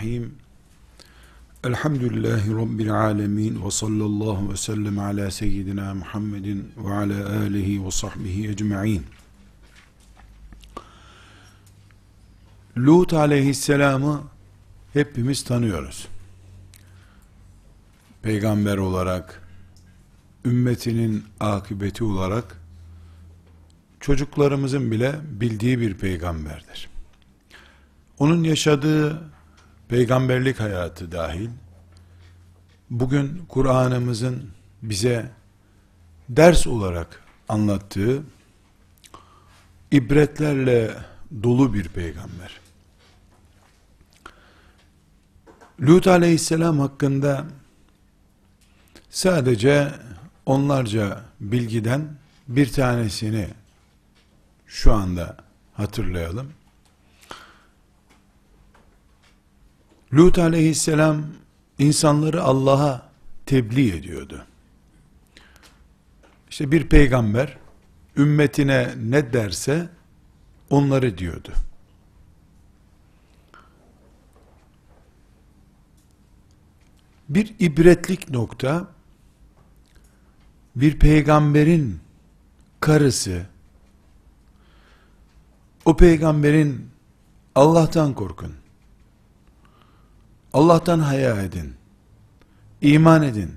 Bismillahirrahmanirrahim. Elhamdülillahi Rabbil alemin ve sallallahu ve sellem ala seyyidina Muhammedin ve ala alihi ve sahbihi ecma'in. Lut aleyhisselamı hepimiz tanıyoruz. Peygamber olarak, ümmetinin akıbeti olarak, çocuklarımızın bile bildiği bir peygamberdir. Onun yaşadığı peygamberlik hayatı dahil, bugün Kur'an'ımızın bize ders olarak anlattığı ibretlerle dolu bir peygamber. Lut aleyhisselam hakkında sadece onlarca bilgiden bir tanesini şu anda hatırlayalım. Lut aleyhisselam insanları Allah'a tebliğ ediyordu. İşte bir peygamber ümmetine ne derse onları diyordu. Bir ibretlik nokta bir peygamberin karısı o peygamberin Allah'tan korkun Allah'tan haya edin. İman edin.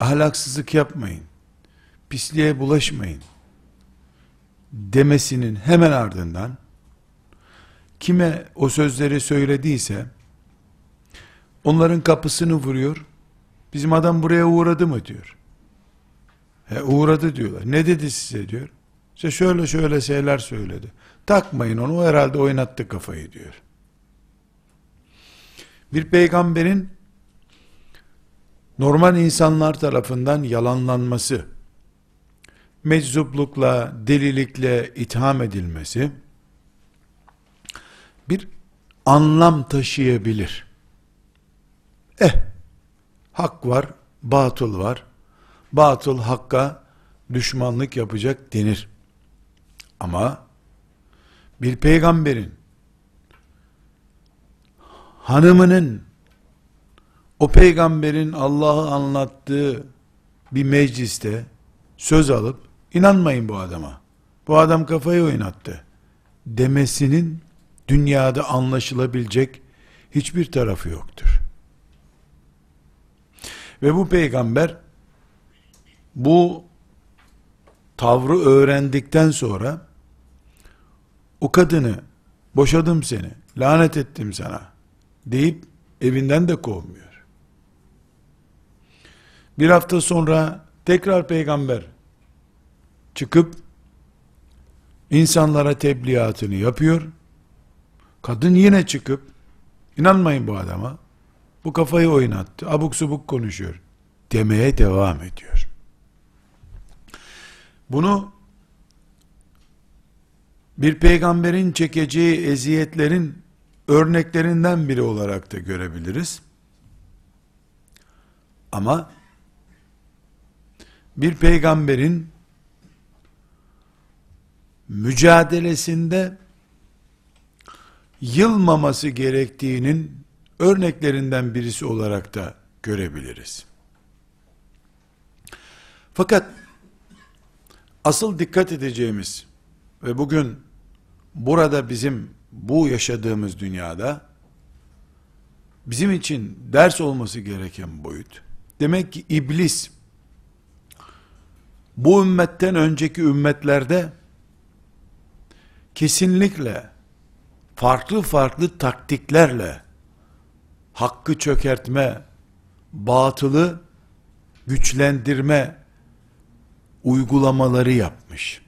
Ahlaksızlık yapmayın. Pisliğe bulaşmayın. Demesinin hemen ardından kime o sözleri söylediyse onların kapısını vuruyor. Bizim adam buraya uğradı mı diyor. He uğradı diyorlar. Ne dedi size diyor. İşte şöyle şöyle şeyler söyledi. Takmayın onu o herhalde oynattı kafayı diyor bir peygamberin normal insanlar tarafından yalanlanması, meczuplukla, delilikle itham edilmesi, bir anlam taşıyabilir. Eh, hak var, batıl var. Batıl hakka düşmanlık yapacak denir. Ama bir peygamberin hanımının o peygamberin Allah'ı anlattığı bir mecliste söz alıp inanmayın bu adama. Bu adam kafayı oynattı demesinin dünyada anlaşılabilecek hiçbir tarafı yoktur. Ve bu peygamber bu tavrı öğrendikten sonra o kadını boşadım seni, lanet ettim sana deyip evinden de kovmuyor. Bir hafta sonra tekrar peygamber çıkıp insanlara tebliğatını yapıyor. Kadın yine çıkıp inanmayın bu adama. Bu kafayı oynattı. Abuk subuk konuşuyor. Demeye devam ediyor. Bunu bir peygamberin çekeceği eziyetlerin örneklerinden biri olarak da görebiliriz. Ama bir peygamberin mücadelesinde yılmaması gerektiğinin örneklerinden birisi olarak da görebiliriz. Fakat asıl dikkat edeceğimiz ve bugün burada bizim bu yaşadığımız dünyada bizim için ders olması gereken boyut. Demek ki iblis bu ümmetten önceki ümmetlerde kesinlikle farklı farklı taktiklerle hakkı çökertme, batılı güçlendirme uygulamaları yapmış.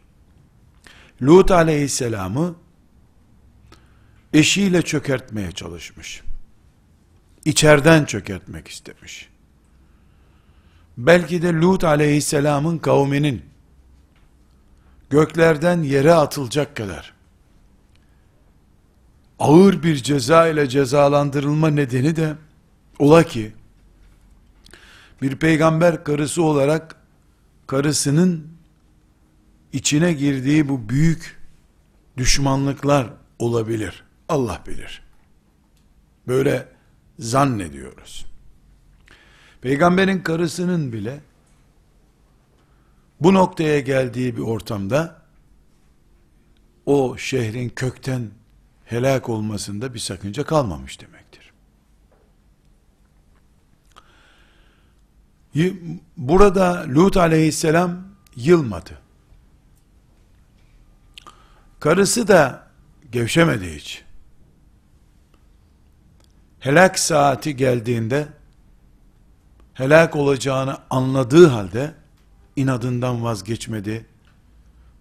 Lut aleyhisselamı eşiyle çökertmeye çalışmış. İçeriden çökertmek istemiş. Belki de Lut aleyhisselamın kavminin göklerden yere atılacak kadar ağır bir ceza ile cezalandırılma nedeni de ola ki bir peygamber karısı olarak karısının içine girdiği bu büyük düşmanlıklar olabilir. Allah bilir. Böyle zannediyoruz. Peygamberin karısının bile bu noktaya geldiği bir ortamda o şehrin kökten helak olmasında bir sakınca kalmamış demektir. Burada Lut aleyhisselam yılmadı. Karısı da gevşemedi hiç. Helak saati geldiğinde helak olacağını anladığı halde inadından vazgeçmedi.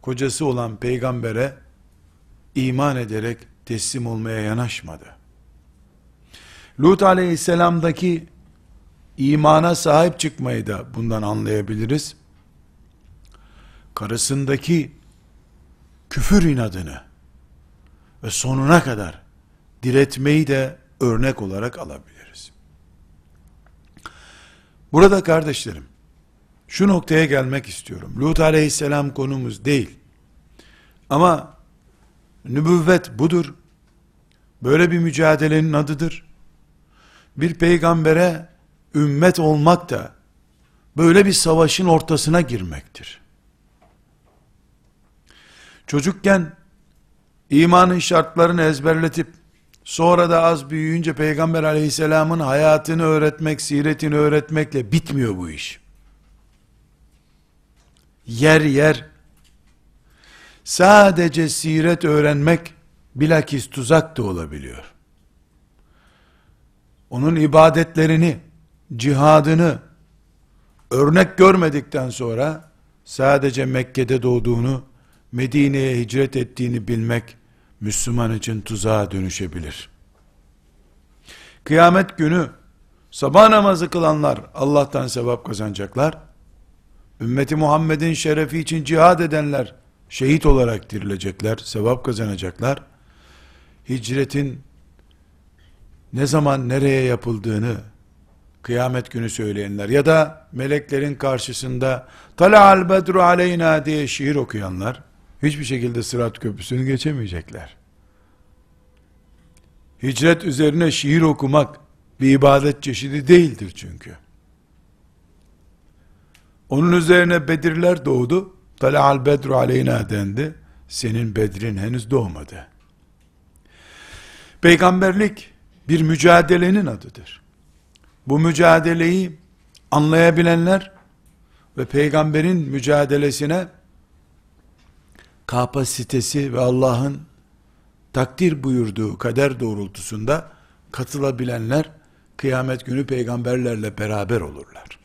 Kocası olan peygambere iman ederek teslim olmaya yanaşmadı. Lut aleyhisselamdaki imana sahip çıkmayı da bundan anlayabiliriz. Karısındaki küfür inadını ve sonuna kadar diretmeyi de örnek olarak alabiliriz. Burada kardeşlerim, şu noktaya gelmek istiyorum. Lut aleyhisselam konumuz değil. Ama nübüvvet budur. Böyle bir mücadelenin adıdır. Bir peygambere ümmet olmak da böyle bir savaşın ortasına girmektir. Çocukken imanın şartlarını ezberletip sonra da az büyüyünce Peygamber aleyhisselamın hayatını öğretmek, siretini öğretmekle bitmiyor bu iş. Yer yer sadece siret öğrenmek bilakis tuzak da olabiliyor. Onun ibadetlerini, cihadını örnek görmedikten sonra sadece Mekke'de doğduğunu Medine'ye hicret ettiğini bilmek Müslüman için tuzağa dönüşebilir. Kıyamet günü sabah namazı kılanlar Allah'tan sevap kazanacaklar. Ümmeti Muhammed'in şerefi için cihad edenler şehit olarak dirilecekler, sevap kazanacaklar. Hicretin ne zaman nereye yapıldığını kıyamet günü söyleyenler ya da meleklerin karşısında Tala'al bedru aleyna diye şiir okuyanlar hiçbir şekilde sırat köprüsünü geçemeyecekler. Hicret üzerine şiir okumak bir ibadet çeşidi değildir çünkü. Onun üzerine Bedirler doğdu. Tala'al bedru aleyna dendi. Senin Bedrin henüz doğmadı. Peygamberlik bir mücadelenin adıdır. Bu mücadeleyi anlayabilenler ve peygamberin mücadelesine kapasitesi ve Allah'ın takdir buyurduğu kader doğrultusunda katılabilenler kıyamet günü peygamberlerle beraber olurlar.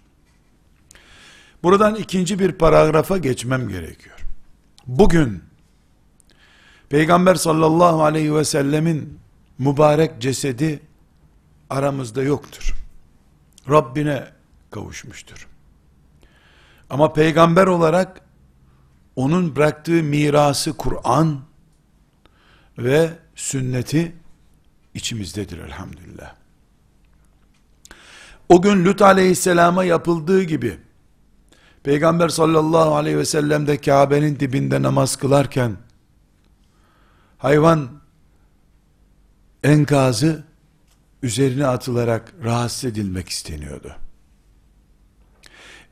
Buradan ikinci bir paragrafa geçmem gerekiyor. Bugün Peygamber sallallahu aleyhi ve sellemin mübarek cesedi aramızda yoktur. Rabbine kavuşmuştur. Ama peygamber olarak onun bıraktığı mirası Kur'an ve sünneti içimizdedir elhamdülillah. O gün Lut aleyhisselama yapıldığı gibi Peygamber sallallahu aleyhi ve sellem de Kabe'nin dibinde namaz kılarken hayvan enkazı üzerine atılarak rahatsız edilmek isteniyordu.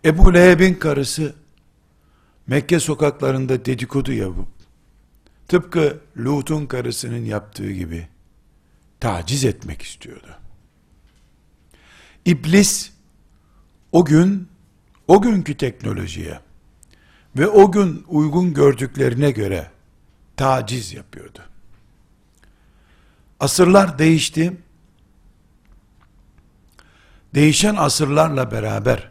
Ebu Leheb'in karısı Mekke sokaklarında dedikodu yapıp tıpkı Lut'un karısının yaptığı gibi taciz etmek istiyordu. İblis o gün o günkü teknolojiye ve o gün uygun gördüklerine göre taciz yapıyordu. Asırlar değişti. Değişen asırlarla beraber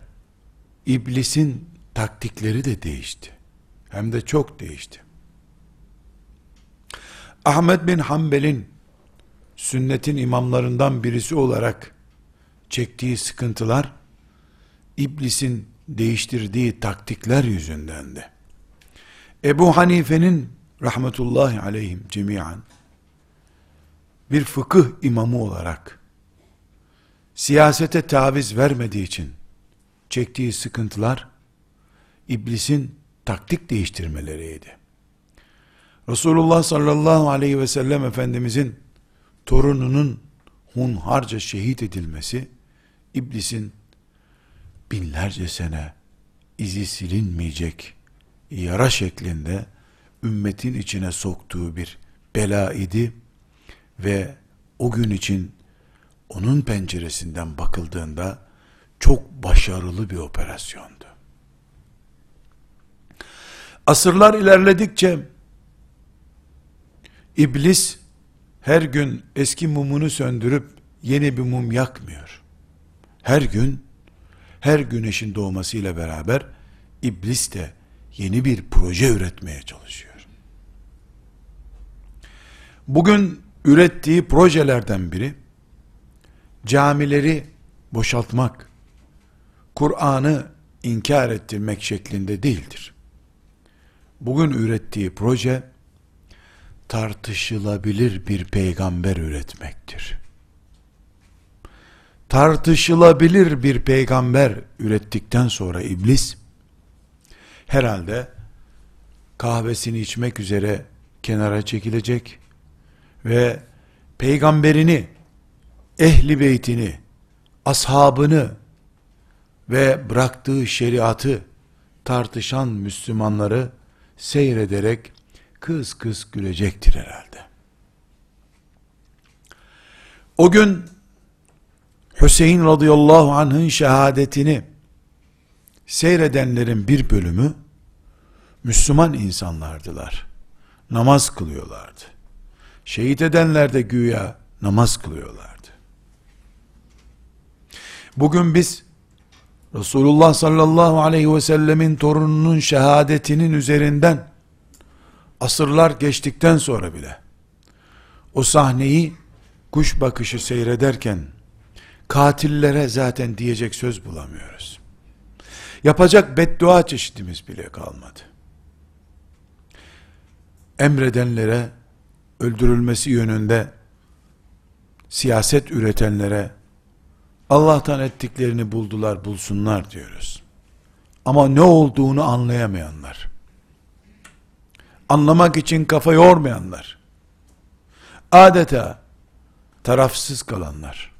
iblisin taktikleri de değişti. Hem de çok değişti. Ahmet bin Hanbel'in sünnetin imamlarından birisi olarak çektiği sıkıntılar iblisin değiştirdiği taktikler yüzündendi. Ebu Hanife'nin rahmetullahi aleyhim cemiyan bir fıkıh imamı olarak siyasete taviz vermediği için çektiği sıkıntılar iblisin taktik değiştirmeleriydi. Resulullah sallallahu aleyhi ve sellem Efendimizin torununun hunharca şehit edilmesi, iblisin binlerce sene izi silinmeyecek yara şeklinde ümmetin içine soktuğu bir bela idi ve o gün için onun penceresinden bakıldığında çok başarılı bir operasyondu. Asırlar ilerledikçe iblis her gün eski mumunu söndürüp yeni bir mum yakmıyor. Her gün her güneşin doğmasıyla beraber iblis de yeni bir proje üretmeye çalışıyor. Bugün ürettiği projelerden biri camileri boşaltmak, Kur'an'ı inkar ettirmek şeklinde değildir. Bugün ürettiği proje tartışılabilir bir peygamber üretmektir. Tartışılabilir bir peygamber ürettikten sonra iblis herhalde kahvesini içmek üzere kenara çekilecek ve peygamberini, ehli beytini, ashabını ve bıraktığı şeriatı tartışan Müslümanları seyrederek kız kız gülecektir herhalde. O gün Hüseyin radıyallahu anh'ın şehadetini seyredenlerin bir bölümü Müslüman insanlardılar. Namaz kılıyorlardı. Şehit edenler de güya namaz kılıyorlardı. Bugün biz Resulullah sallallahu aleyhi ve sellemin torununun şehadetinin üzerinden asırlar geçtikten sonra bile o sahneyi kuş bakışı seyrederken katillere zaten diyecek söz bulamıyoruz. Yapacak beddua çeşitimiz bile kalmadı. Emredenlere öldürülmesi yönünde siyaset üretenlere Allah'tan ettiklerini buldular bulsunlar diyoruz. Ama ne olduğunu anlayamayanlar, anlamak için kafa yormayanlar, adeta tarafsız kalanlar,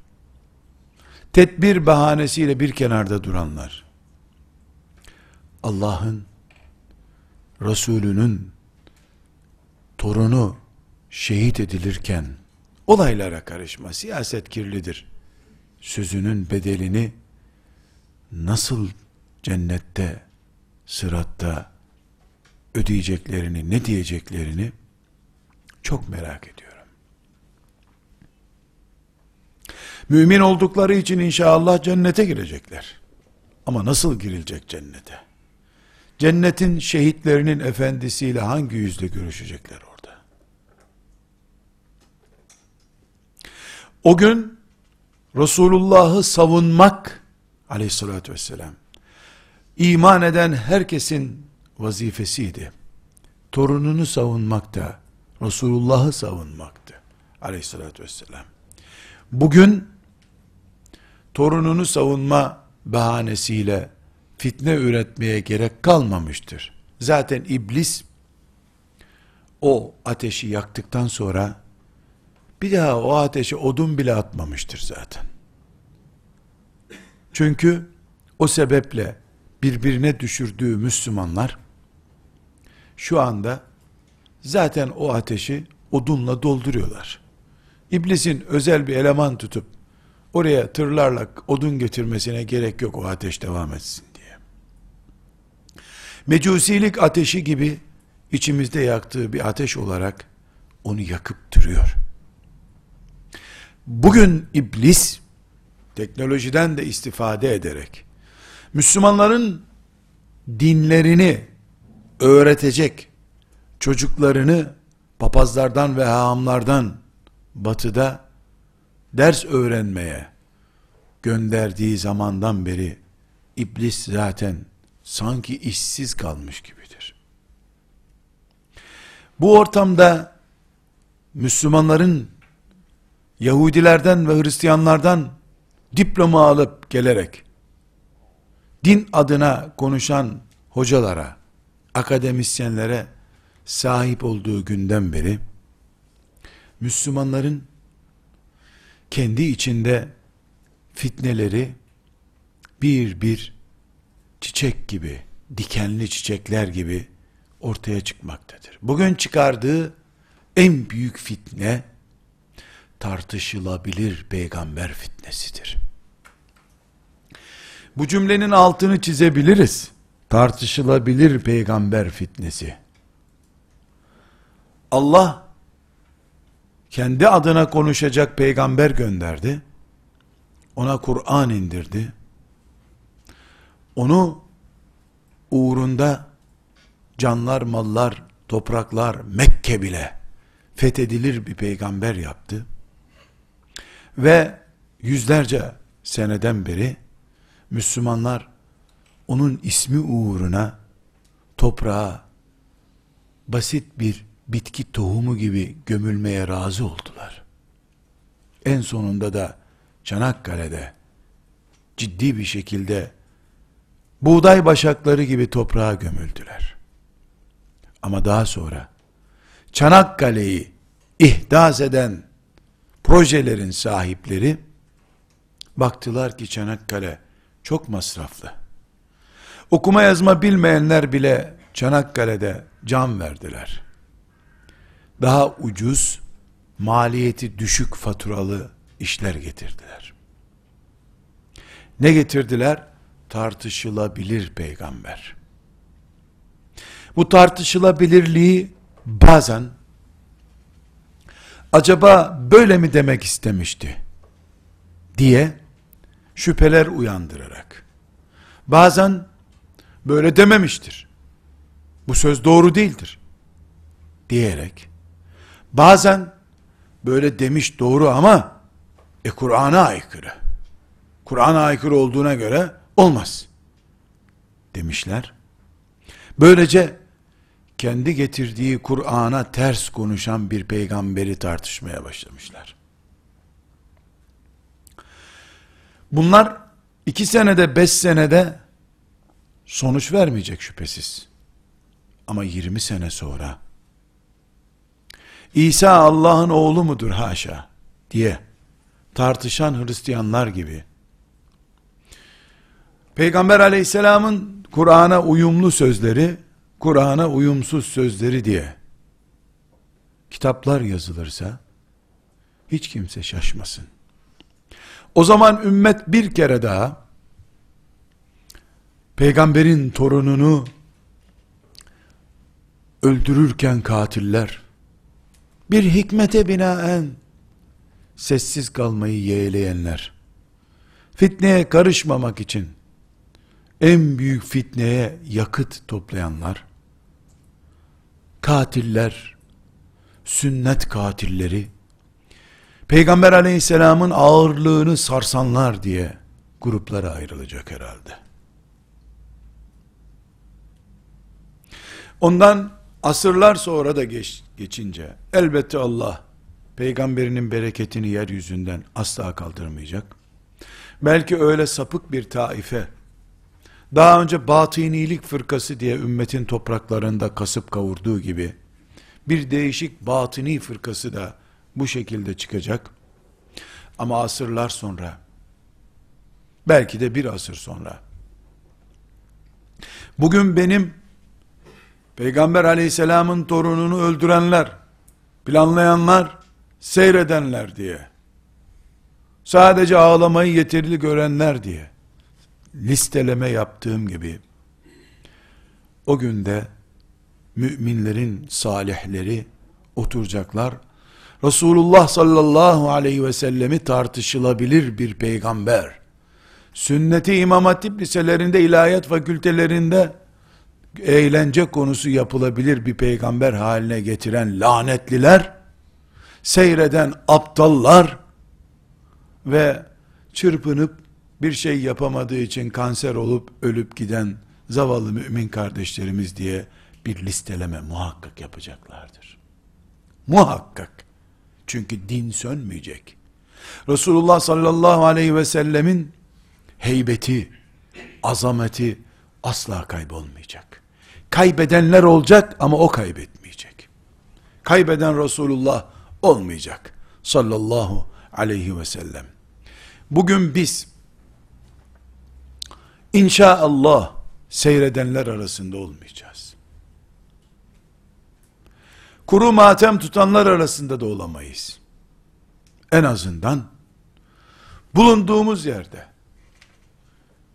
tedbir bahanesiyle bir kenarda duranlar, Allah'ın, Resulünün torunu şehit edilirken, olaylara karışma, siyaset kirlidir, sözünün bedelini nasıl cennette, sıratta ödeyeceklerini, ne diyeceklerini çok merak ediyorum. Mümin oldukları için inşallah cennete girecekler. Ama nasıl girilecek cennete? Cennetin şehitlerinin efendisiyle hangi yüzle görüşecekler orada? O gün Resulullah'ı savunmak aleyhissalatü vesselam iman eden herkesin vazifesiydi. Torununu savunmak da Resulullah'ı savunmaktı aleyhissalatü vesselam. Bugün torununu savunma bahanesiyle fitne üretmeye gerek kalmamıştır. Zaten iblis o ateşi yaktıktan sonra bir daha o ateşe odun bile atmamıştır zaten. Çünkü o sebeple birbirine düşürdüğü Müslümanlar şu anda zaten o ateşi odunla dolduruyorlar. İblisin özel bir eleman tutup oraya tırlarla odun getirmesine gerek yok o ateş devam etsin diye. Mecusilik ateşi gibi içimizde yaktığı bir ateş olarak onu yakıp duruyor. Bugün iblis teknolojiden de istifade ederek Müslümanların dinlerini öğretecek çocuklarını papazlardan ve hahamlardan batıda ders öğrenmeye gönderdiği zamandan beri iblis zaten sanki işsiz kalmış gibidir. Bu ortamda Müslümanların Yahudilerden ve Hristiyanlardan diploma alıp gelerek din adına konuşan hocalara, akademisyenlere sahip olduğu günden beri Müslümanların kendi içinde fitneleri bir bir çiçek gibi, dikenli çiçekler gibi ortaya çıkmaktadır. Bugün çıkardığı en büyük fitne tartışılabilir peygamber fitnesidir. Bu cümlenin altını çizebiliriz. Tartışılabilir peygamber fitnesi. Allah kendi adına konuşacak peygamber gönderdi. Ona Kur'an indirdi. Onu uğrunda canlar, mallar, topraklar, Mekke bile fethedilir bir peygamber yaptı. Ve yüzlerce seneden beri Müslümanlar onun ismi uğruna toprağa basit bir bitki tohumu gibi gömülmeye razı oldular. En sonunda da Çanakkale'de ciddi bir şekilde buğday başakları gibi toprağa gömüldüler. Ama daha sonra Çanakkale'yi ihdas eden projelerin sahipleri baktılar ki Çanakkale çok masraflı. Okuma yazma bilmeyenler bile Çanakkale'de can verdiler. Daha ucuz, maliyeti düşük faturalı işler getirdiler. Ne getirdiler? Tartışılabilir peygamber. Bu tartışılabilirliği bazen acaba böyle mi demek istemişti diye şüpheler uyandırarak bazen böyle dememiştir. Bu söz doğru değildir diyerek bazen böyle demiş doğru ama e Kur'an'a aykırı. Kur'an'a aykırı olduğuna göre olmaz demişler. Böylece kendi getirdiği Kur'an'a ters konuşan bir peygamberi tartışmaya başlamışlar. Bunlar iki senede, beş senede sonuç vermeyecek şüphesiz. Ama 20 sene sonra İsa Allah'ın oğlu mudur haşa diye tartışan Hristiyanlar gibi Peygamber aleyhisselamın Kur'an'a uyumlu sözleri Kur'an'a uyumsuz sözleri diye kitaplar yazılırsa hiç kimse şaşmasın. O zaman ümmet bir kere daha peygamberin torununu öldürürken katiller bir hikmete binaen sessiz kalmayı yeğleyenler fitneye karışmamak için en büyük fitneye yakıt toplayanlar katiller, sünnet katilleri, Peygamber aleyhisselamın ağırlığını sarsanlar diye gruplara ayrılacak herhalde. Ondan asırlar sonra da geç, geçince elbette Allah peygamberinin bereketini yeryüzünden asla kaldırmayacak. Belki öyle sapık bir taife daha önce batınilik fırkası diye ümmetin topraklarında kasıp kavurduğu gibi, bir değişik batıni fırkası da bu şekilde çıkacak. Ama asırlar sonra, belki de bir asır sonra, bugün benim, Peygamber aleyhisselamın torununu öldürenler, planlayanlar, seyredenler diye, sadece ağlamayı yeterli görenler diye, listeleme yaptığım gibi o günde müminlerin salihleri oturacaklar. Resulullah sallallahu aleyhi ve sellemi tartışılabilir bir peygamber. Sünneti İmam Hatip liselerinde, ilahiyat fakültelerinde eğlence konusu yapılabilir bir peygamber haline getiren lanetliler, seyreden aptallar ve çırpınıp bir şey yapamadığı için kanser olup ölüp giden zavallı mümin kardeşlerimiz diye bir listeleme muhakkak yapacaklardır. Muhakkak. Çünkü din sönmeyecek. Resulullah sallallahu aleyhi ve sellemin heybeti, azameti asla kaybolmayacak. Kaybedenler olacak ama o kaybetmeyecek. Kaybeden Resulullah olmayacak. Sallallahu aleyhi ve sellem. Bugün biz inşallah seyredenler arasında olmayacağız. Kuru matem tutanlar arasında da olamayız. En azından bulunduğumuz yerde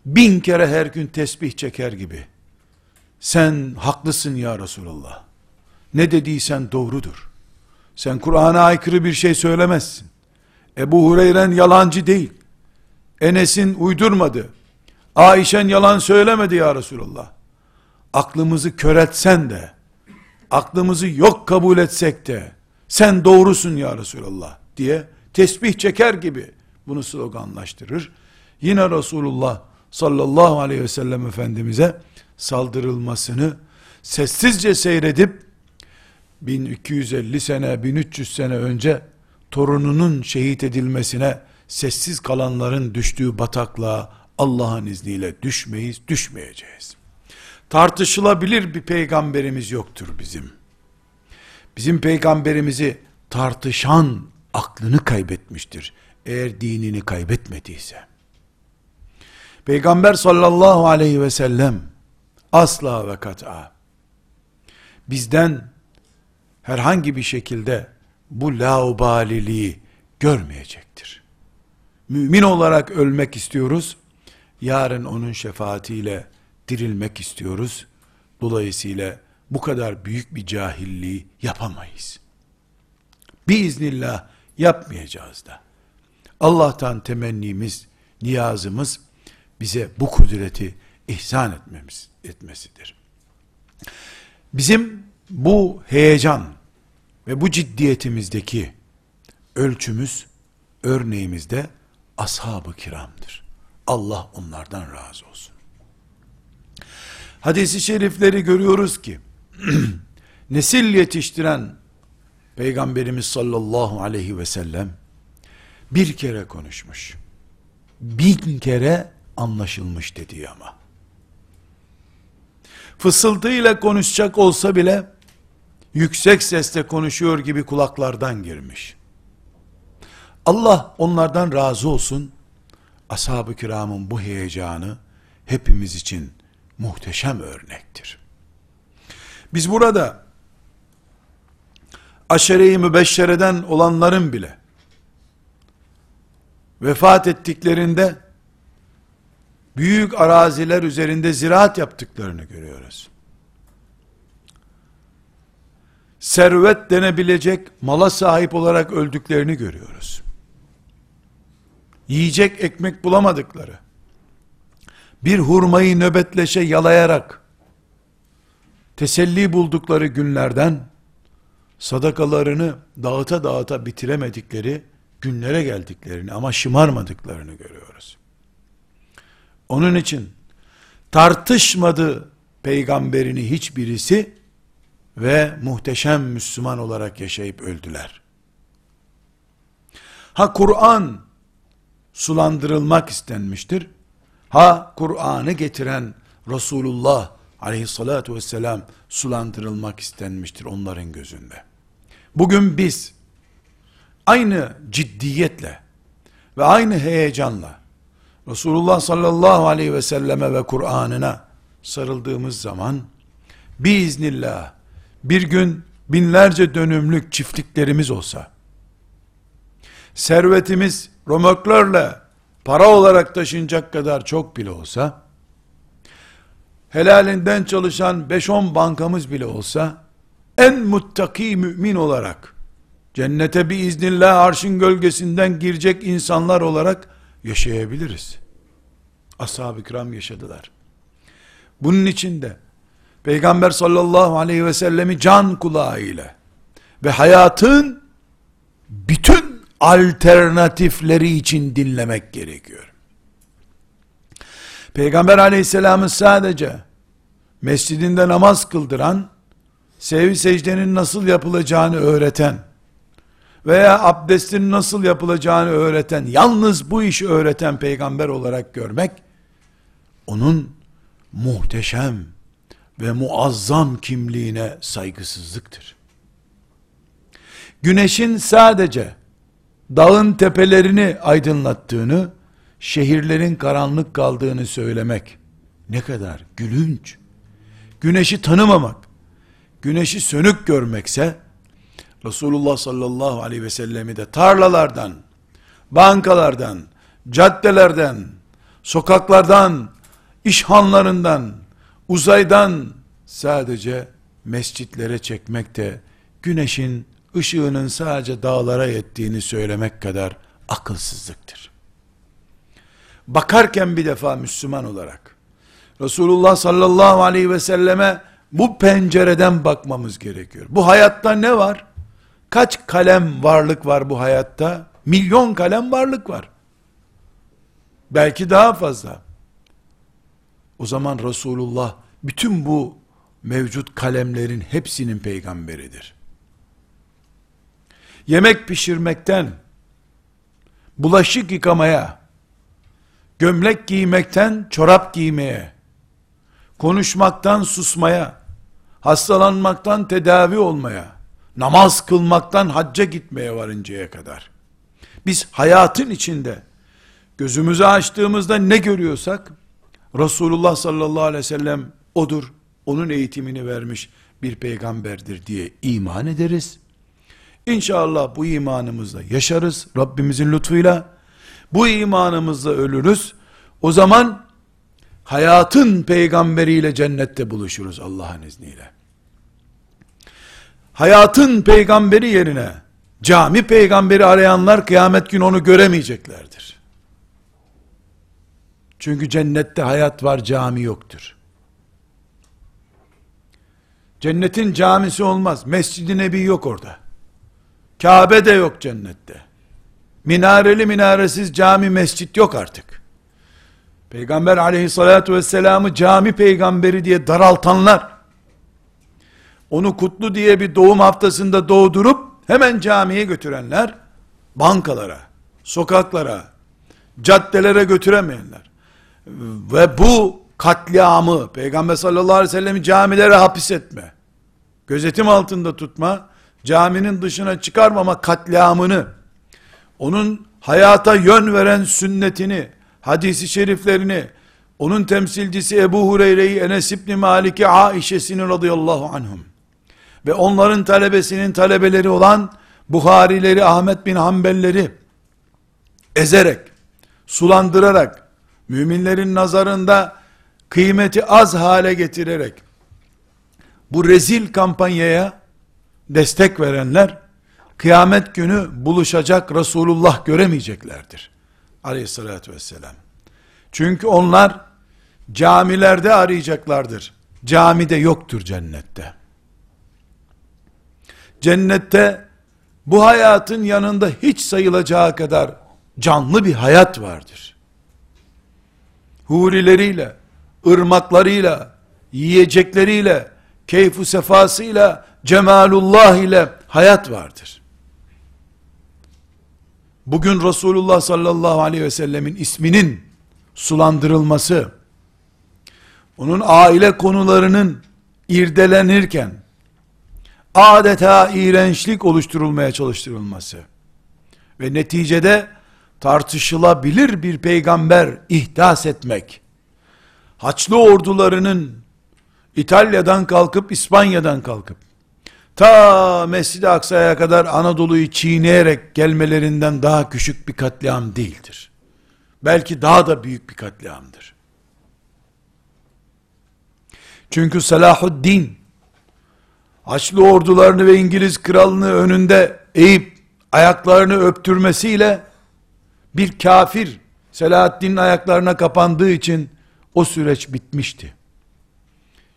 bin kere her gün tesbih çeker gibi sen haklısın ya Resulallah. Ne dediysen doğrudur. Sen Kur'an'a aykırı bir şey söylemezsin. Ebu Hureyren yalancı değil. Enes'in uydurmadı. Ayşen yalan söylemedi ya Resulallah. Aklımızı köretsen de, aklımızı yok kabul etsek de, sen doğrusun ya Resulallah diye tesbih çeker gibi bunu sloganlaştırır. Yine Resulullah sallallahu aleyhi ve sellem Efendimiz'e saldırılmasını sessizce seyredip 1250 sene 1300 sene önce torununun şehit edilmesine sessiz kalanların düştüğü bataklığa Allah'ın izniyle düşmeyiz, düşmeyeceğiz. Tartışılabilir bir peygamberimiz yoktur bizim. Bizim peygamberimizi tartışan aklını kaybetmiştir. Eğer dinini kaybetmediyse. Peygamber sallallahu aleyhi ve sellem asla ve kat'a bizden herhangi bir şekilde bu laubaliliği görmeyecektir. Mümin olarak ölmek istiyoruz. Yarın onun şefaatiyle dirilmek istiyoruz. Dolayısıyla bu kadar büyük bir cahilliği yapamayız. Biiznillah yapmayacağız da. Allah'tan temennimiz, niyazımız bize bu kudreti ihsan etmemiz etmesidir. Bizim bu heyecan ve bu ciddiyetimizdeki ölçümüz, örneğimiz de ashab-ı kiramdır. Allah onlardan razı olsun. Hadis-i şerifleri görüyoruz ki, nesil yetiştiren Peygamberimiz sallallahu aleyhi ve sellem, bir kere konuşmuş. Bin kere anlaşılmış dediği ama. Fısıltıyla konuşacak olsa bile, yüksek sesle konuşuyor gibi kulaklardan girmiş. Allah onlardan razı olsun. Ashab-ı kiramın bu heyecanı hepimiz için muhteşem örnektir. Biz burada aşere-i mübeşşereden olanların bile vefat ettiklerinde büyük araziler üzerinde ziraat yaptıklarını görüyoruz. Servet denebilecek mala sahip olarak öldüklerini görüyoruz. Yiyecek ekmek bulamadıkları, bir hurmayı nöbetleşe yalayarak, teselli buldukları günlerden, sadakalarını dağıta dağıta bitiremedikleri günlere geldiklerini ama şımarmadıklarını görüyoruz. Onun için tartışmadı peygamberini hiçbirisi ve muhteşem Müslüman olarak yaşayıp öldüler. Ha Kur'an sulandırılmak istenmiştir. Ha Kur'an'ı getiren Resulullah aleyhissalatu vesselam sulandırılmak istenmiştir onların gözünde. Bugün biz aynı ciddiyetle ve aynı heyecanla Resulullah sallallahu aleyhi ve selleme ve Kur'an'ına sarıldığımız zaman biiznillah bir gün binlerce dönümlük çiftliklerimiz olsa servetimiz romörklerle para olarak taşınacak kadar çok bile olsa helalinden çalışan 5-10 bankamız bile olsa en muttaki mümin olarak cennete bir iznillah arşın gölgesinden girecek insanlar olarak yaşayabiliriz. Ashab-ı kiram yaşadılar. Bunun içinde Peygamber sallallahu aleyhi ve sellemi can kulağıyla ve hayatın bütün alternatifleri için dinlemek gerekiyor. Peygamber aleyhisselamı sadece mescidinde namaz kıldıran, sevi secdenin nasıl yapılacağını öğreten, veya abdestin nasıl yapılacağını öğreten, yalnız bu işi öğreten peygamber olarak görmek, onun muhteşem ve muazzam kimliğine saygısızlıktır. Güneşin sadece dağın tepelerini aydınlattığını, şehirlerin karanlık kaldığını söylemek ne kadar gülünç. Güneşi tanımamak, güneşi sönük görmekse, Resulullah sallallahu aleyhi ve sellemi de tarlalardan, bankalardan, caddelerden, sokaklardan, işhanlarından, uzaydan sadece mescitlere çekmek de güneşin ışığının sadece dağlara yettiğini söylemek kadar akılsızlıktır. Bakarken bir defa Müslüman olarak Resulullah sallallahu aleyhi ve selleme bu pencereden bakmamız gerekiyor. Bu hayatta ne var? Kaç kalem varlık var bu hayatta? Milyon kalem varlık var. Belki daha fazla. O zaman Resulullah bütün bu mevcut kalemlerin hepsinin peygamberidir. Yemek pişirmekten, bulaşık yıkamaya, gömlek giymekten çorap giymeye, konuşmaktan susmaya, hastalanmaktan tedavi olmaya, namaz kılmaktan hacca gitmeye varıncaya kadar. Biz hayatın içinde gözümüzü açtığımızda ne görüyorsak Resulullah sallallahu aleyhi ve sellem odur, onun eğitimini vermiş bir peygamberdir diye iman ederiz. İnşallah bu imanımızla yaşarız Rabbimizin lütfuyla. Bu imanımızla ölürüz. O zaman hayatın peygamberiyle cennette buluşuruz Allah'ın izniyle. Hayatın peygamberi yerine cami peygamberi arayanlar kıyamet günü onu göremeyeceklerdir. Çünkü cennette hayat var, cami yoktur. Cennetin camisi olmaz. Mescid-i Nebi yok orada. Kabe de yok cennette. Minareli minaresiz cami mescit yok artık. Peygamber aleyhissalatu vesselam'ı cami peygamberi diye daraltanlar, onu kutlu diye bir doğum haftasında doğdurup, hemen camiye götürenler, bankalara, sokaklara, caddelere götüremeyenler, ve bu katliamı, Peygamber sallallahu aleyhi ve sellem'i camilere hapis etme, gözetim altında tutma, caminin dışına çıkarmama katliamını, onun hayata yön veren sünnetini, hadisi şeriflerini, onun temsilcisi Ebu Hureyre'yi, Enes İbni Malik'i, Aişe'sini radıyallahu anhum ve onların talebesinin talebeleri olan Buharileri, Ahmet bin Hanbelleri ezerek, sulandırarak, müminlerin nazarında kıymeti az hale getirerek, bu rezil kampanyaya destek verenler, kıyamet günü buluşacak Resulullah göremeyeceklerdir. Aleyhissalatü vesselam. Çünkü onlar camilerde arayacaklardır. Camide yoktur cennette. Cennette bu hayatın yanında hiç sayılacağı kadar canlı bir hayat vardır. Hurileriyle, ırmaklarıyla, yiyecekleriyle, keyfu sefasıyla, cemalullah ile hayat vardır. Bugün Resulullah sallallahu aleyhi ve sellemin isminin sulandırılması, onun aile konularının irdelenirken, adeta iğrençlik oluşturulmaya çalıştırılması ve neticede tartışılabilir bir peygamber ihdas etmek, Haçlı ordularının İtalya'dan kalkıp İspanya'dan kalkıp ta Mescid-i Aksa'ya kadar Anadolu'yu çiğneyerek gelmelerinden daha küçük bir katliam değildir. Belki daha da büyük bir katliamdır. Çünkü Salahuddin Haçlı ordularını ve İngiliz kralını önünde eğip ayaklarını öptürmesiyle bir kafir Selahaddin'in ayaklarına kapandığı için o süreç bitmişti.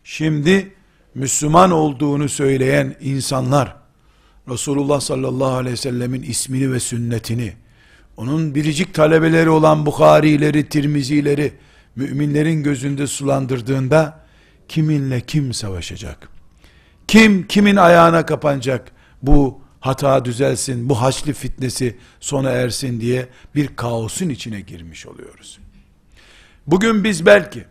Şimdi Müslüman olduğunu söyleyen insanlar Resulullah sallallahu aleyhi ve sellemin ismini ve sünnetini onun biricik talebeleri olan Bukharileri, Tirmizileri müminlerin gözünde sulandırdığında kiminle kim savaşacak? Kim kimin ayağına kapanacak? Bu hata düzelsin, bu haçlı fitnesi sona ersin diye bir kaosun içine girmiş oluyoruz. Bugün biz belki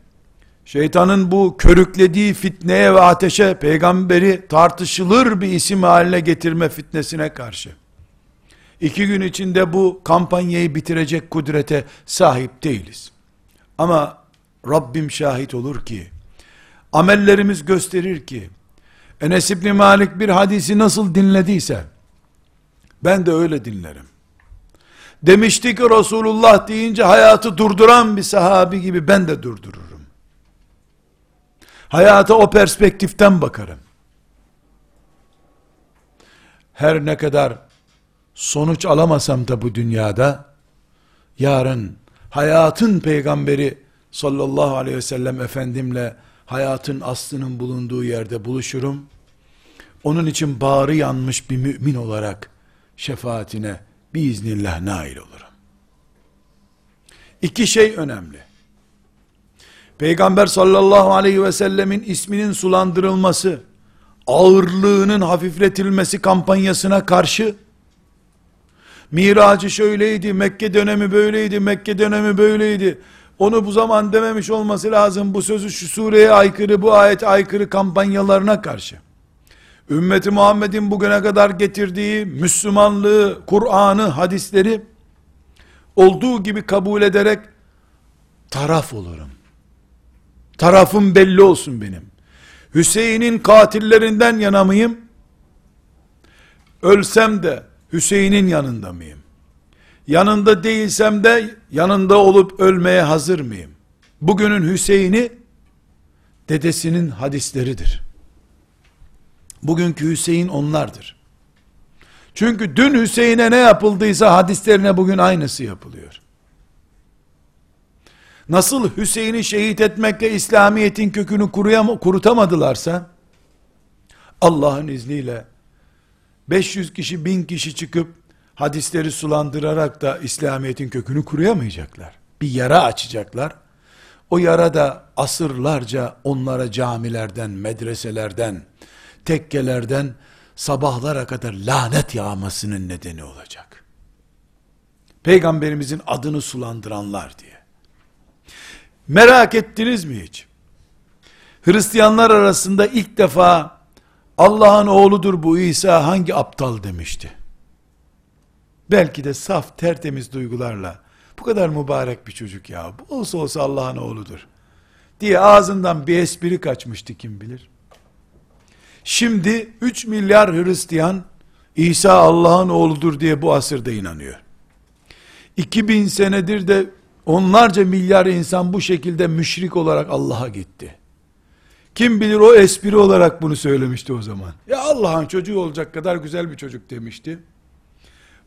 şeytanın bu körüklediği fitneye ve ateşe peygamberi tartışılır bir isim haline getirme fitnesine karşı iki gün içinde bu kampanyayı bitirecek kudrete sahip değiliz. Ama Rabbim şahit olur ki, amellerimiz gösterir ki, Enes İbni Malik bir hadisi nasıl dinlediyse, ben de öyle dinlerim. Demişti ki Resulullah deyince hayatı durduran bir sahabi gibi ben de durdururum. Hayata o perspektiften bakarım. Her ne kadar sonuç alamasam da bu dünyada, yarın hayatın peygamberi sallallahu aleyhi ve sellem efendimle hayatın aslının bulunduğu yerde buluşurum. Onun için bağrı yanmış bir mümin olarak şefaatine biiznillah nail olurum. İki şey önemli. Peygamber sallallahu aleyhi ve sellemin isminin sulandırılması, ağırlığının hafifletilmesi kampanyasına karşı, Miracı şöyleydi, Mekke dönemi böyleydi, Mekke dönemi böyleydi, onu bu zaman dememiş olması lazım, bu sözü şu sureye aykırı, bu ayet aykırı kampanyalarına karşı, ümmeti Muhammed'in bugüne kadar getirdiği Müslümanlığı, Kur'an'ı, hadisleri olduğu gibi kabul ederek taraf olurum. Tarafım belli olsun benim. Hüseyin'in katillerinden yana mıyım? Ölsem de Hüseyin'in yanında mıyım? Yanında değilsem de yanında olup ölmeye hazır mıyım? Bugünün Hüseyin'i dedesinin hadisleridir. Bugünkü Hüseyin onlardır. Çünkü dün Hüseyin'e ne yapıldıysa hadislerine bugün aynısı yapılıyor. Nasıl Hüseyin'i şehit etmekle İslamiyet'in kökünü kuruyam kurutamadılarsa, Allah'ın izniyle 500 kişi, 1000 kişi çıkıp hadisleri sulandırarak da İslamiyet'in kökünü kuruyamayacaklar. Bir yara açacaklar. O yara da asırlarca onlara camilerden, medreselerden, tekkelerden sabahlara kadar lanet yağmasının nedeni olacak. Peygamberimizin adını sulandıranlar diye. Merak ettiniz mi hiç? Hristiyanlar arasında ilk defa Allah'ın oğludur bu İsa hangi aptal demişti. Belki de saf tertemiz duygularla bu kadar mübarek bir çocuk ya bu olsa olsa Allah'ın oğludur diye ağzından bir espri kaçmıştı kim bilir. Şimdi 3 milyar Hristiyan İsa Allah'ın oğludur diye bu asırda inanıyor. 2000 senedir de onlarca milyar insan bu şekilde müşrik olarak Allah'a gitti. Kim bilir o espri olarak bunu söylemişti o zaman. Ya Allah'ın çocuğu olacak kadar güzel bir çocuk demişti.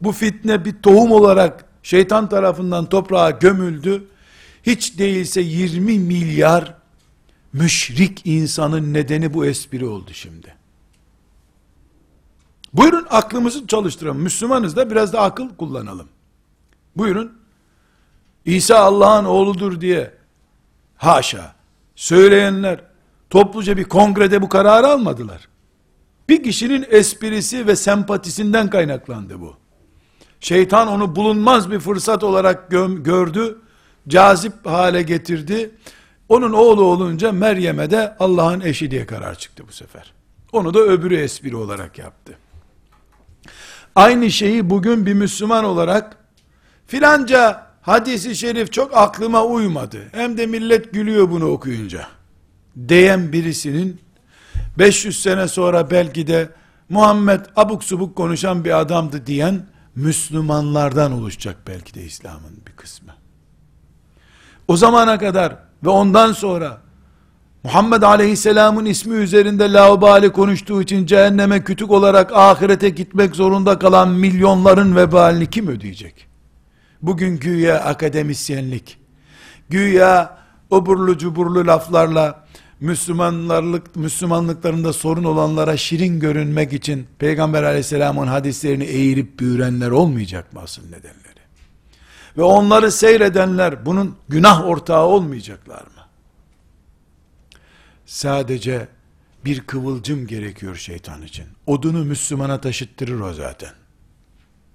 Bu fitne bir tohum olarak şeytan tarafından toprağa gömüldü. Hiç değilse 20 milyar müşrik insanın nedeni bu espri oldu şimdi. Buyurun aklımızı çalıştıralım. Müslümanız da biraz da akıl kullanalım. Buyurun. İsa Allah'ın oğludur diye haşa söyleyenler topluca bir kongrede bu kararı almadılar. Bir kişinin esprisi ve sempatisinden kaynaklandı bu. Şeytan onu bulunmaz bir fırsat olarak gördü, cazip hale getirdi. Onun oğlu olunca Meryem'e de Allah'ın eşi diye karar çıktı bu sefer. Onu da öbürü espri olarak yaptı. Aynı şeyi bugün bir Müslüman olarak filanca hadisi şerif çok aklıma uymadı. Hem de millet gülüyor bunu okuyunca. Diyen birisinin 500 sene sonra belki de Muhammed abuk subuk konuşan bir adamdı diyen Müslümanlardan oluşacak belki de İslam'ın bir kısmı. O zamana kadar ve ondan sonra Muhammed Aleyhisselam'ın ismi üzerinde laubali konuştuğu için cehenneme kütük olarak ahirete gitmek zorunda kalan milyonların vebalini kim ödeyecek? Bugün güya akademisyenlik, güya oburlu cuburlu laflarla Müslümanlarlık, Müslümanlıklarında sorun olanlara şirin görünmek için Peygamber aleyhisselamın hadislerini eğirip büyürenler olmayacak mı asıl nedenleri? Ve onları seyredenler bunun günah ortağı olmayacaklar mı? Sadece bir kıvılcım gerekiyor şeytan için. Odunu Müslümana taşıttırır o zaten.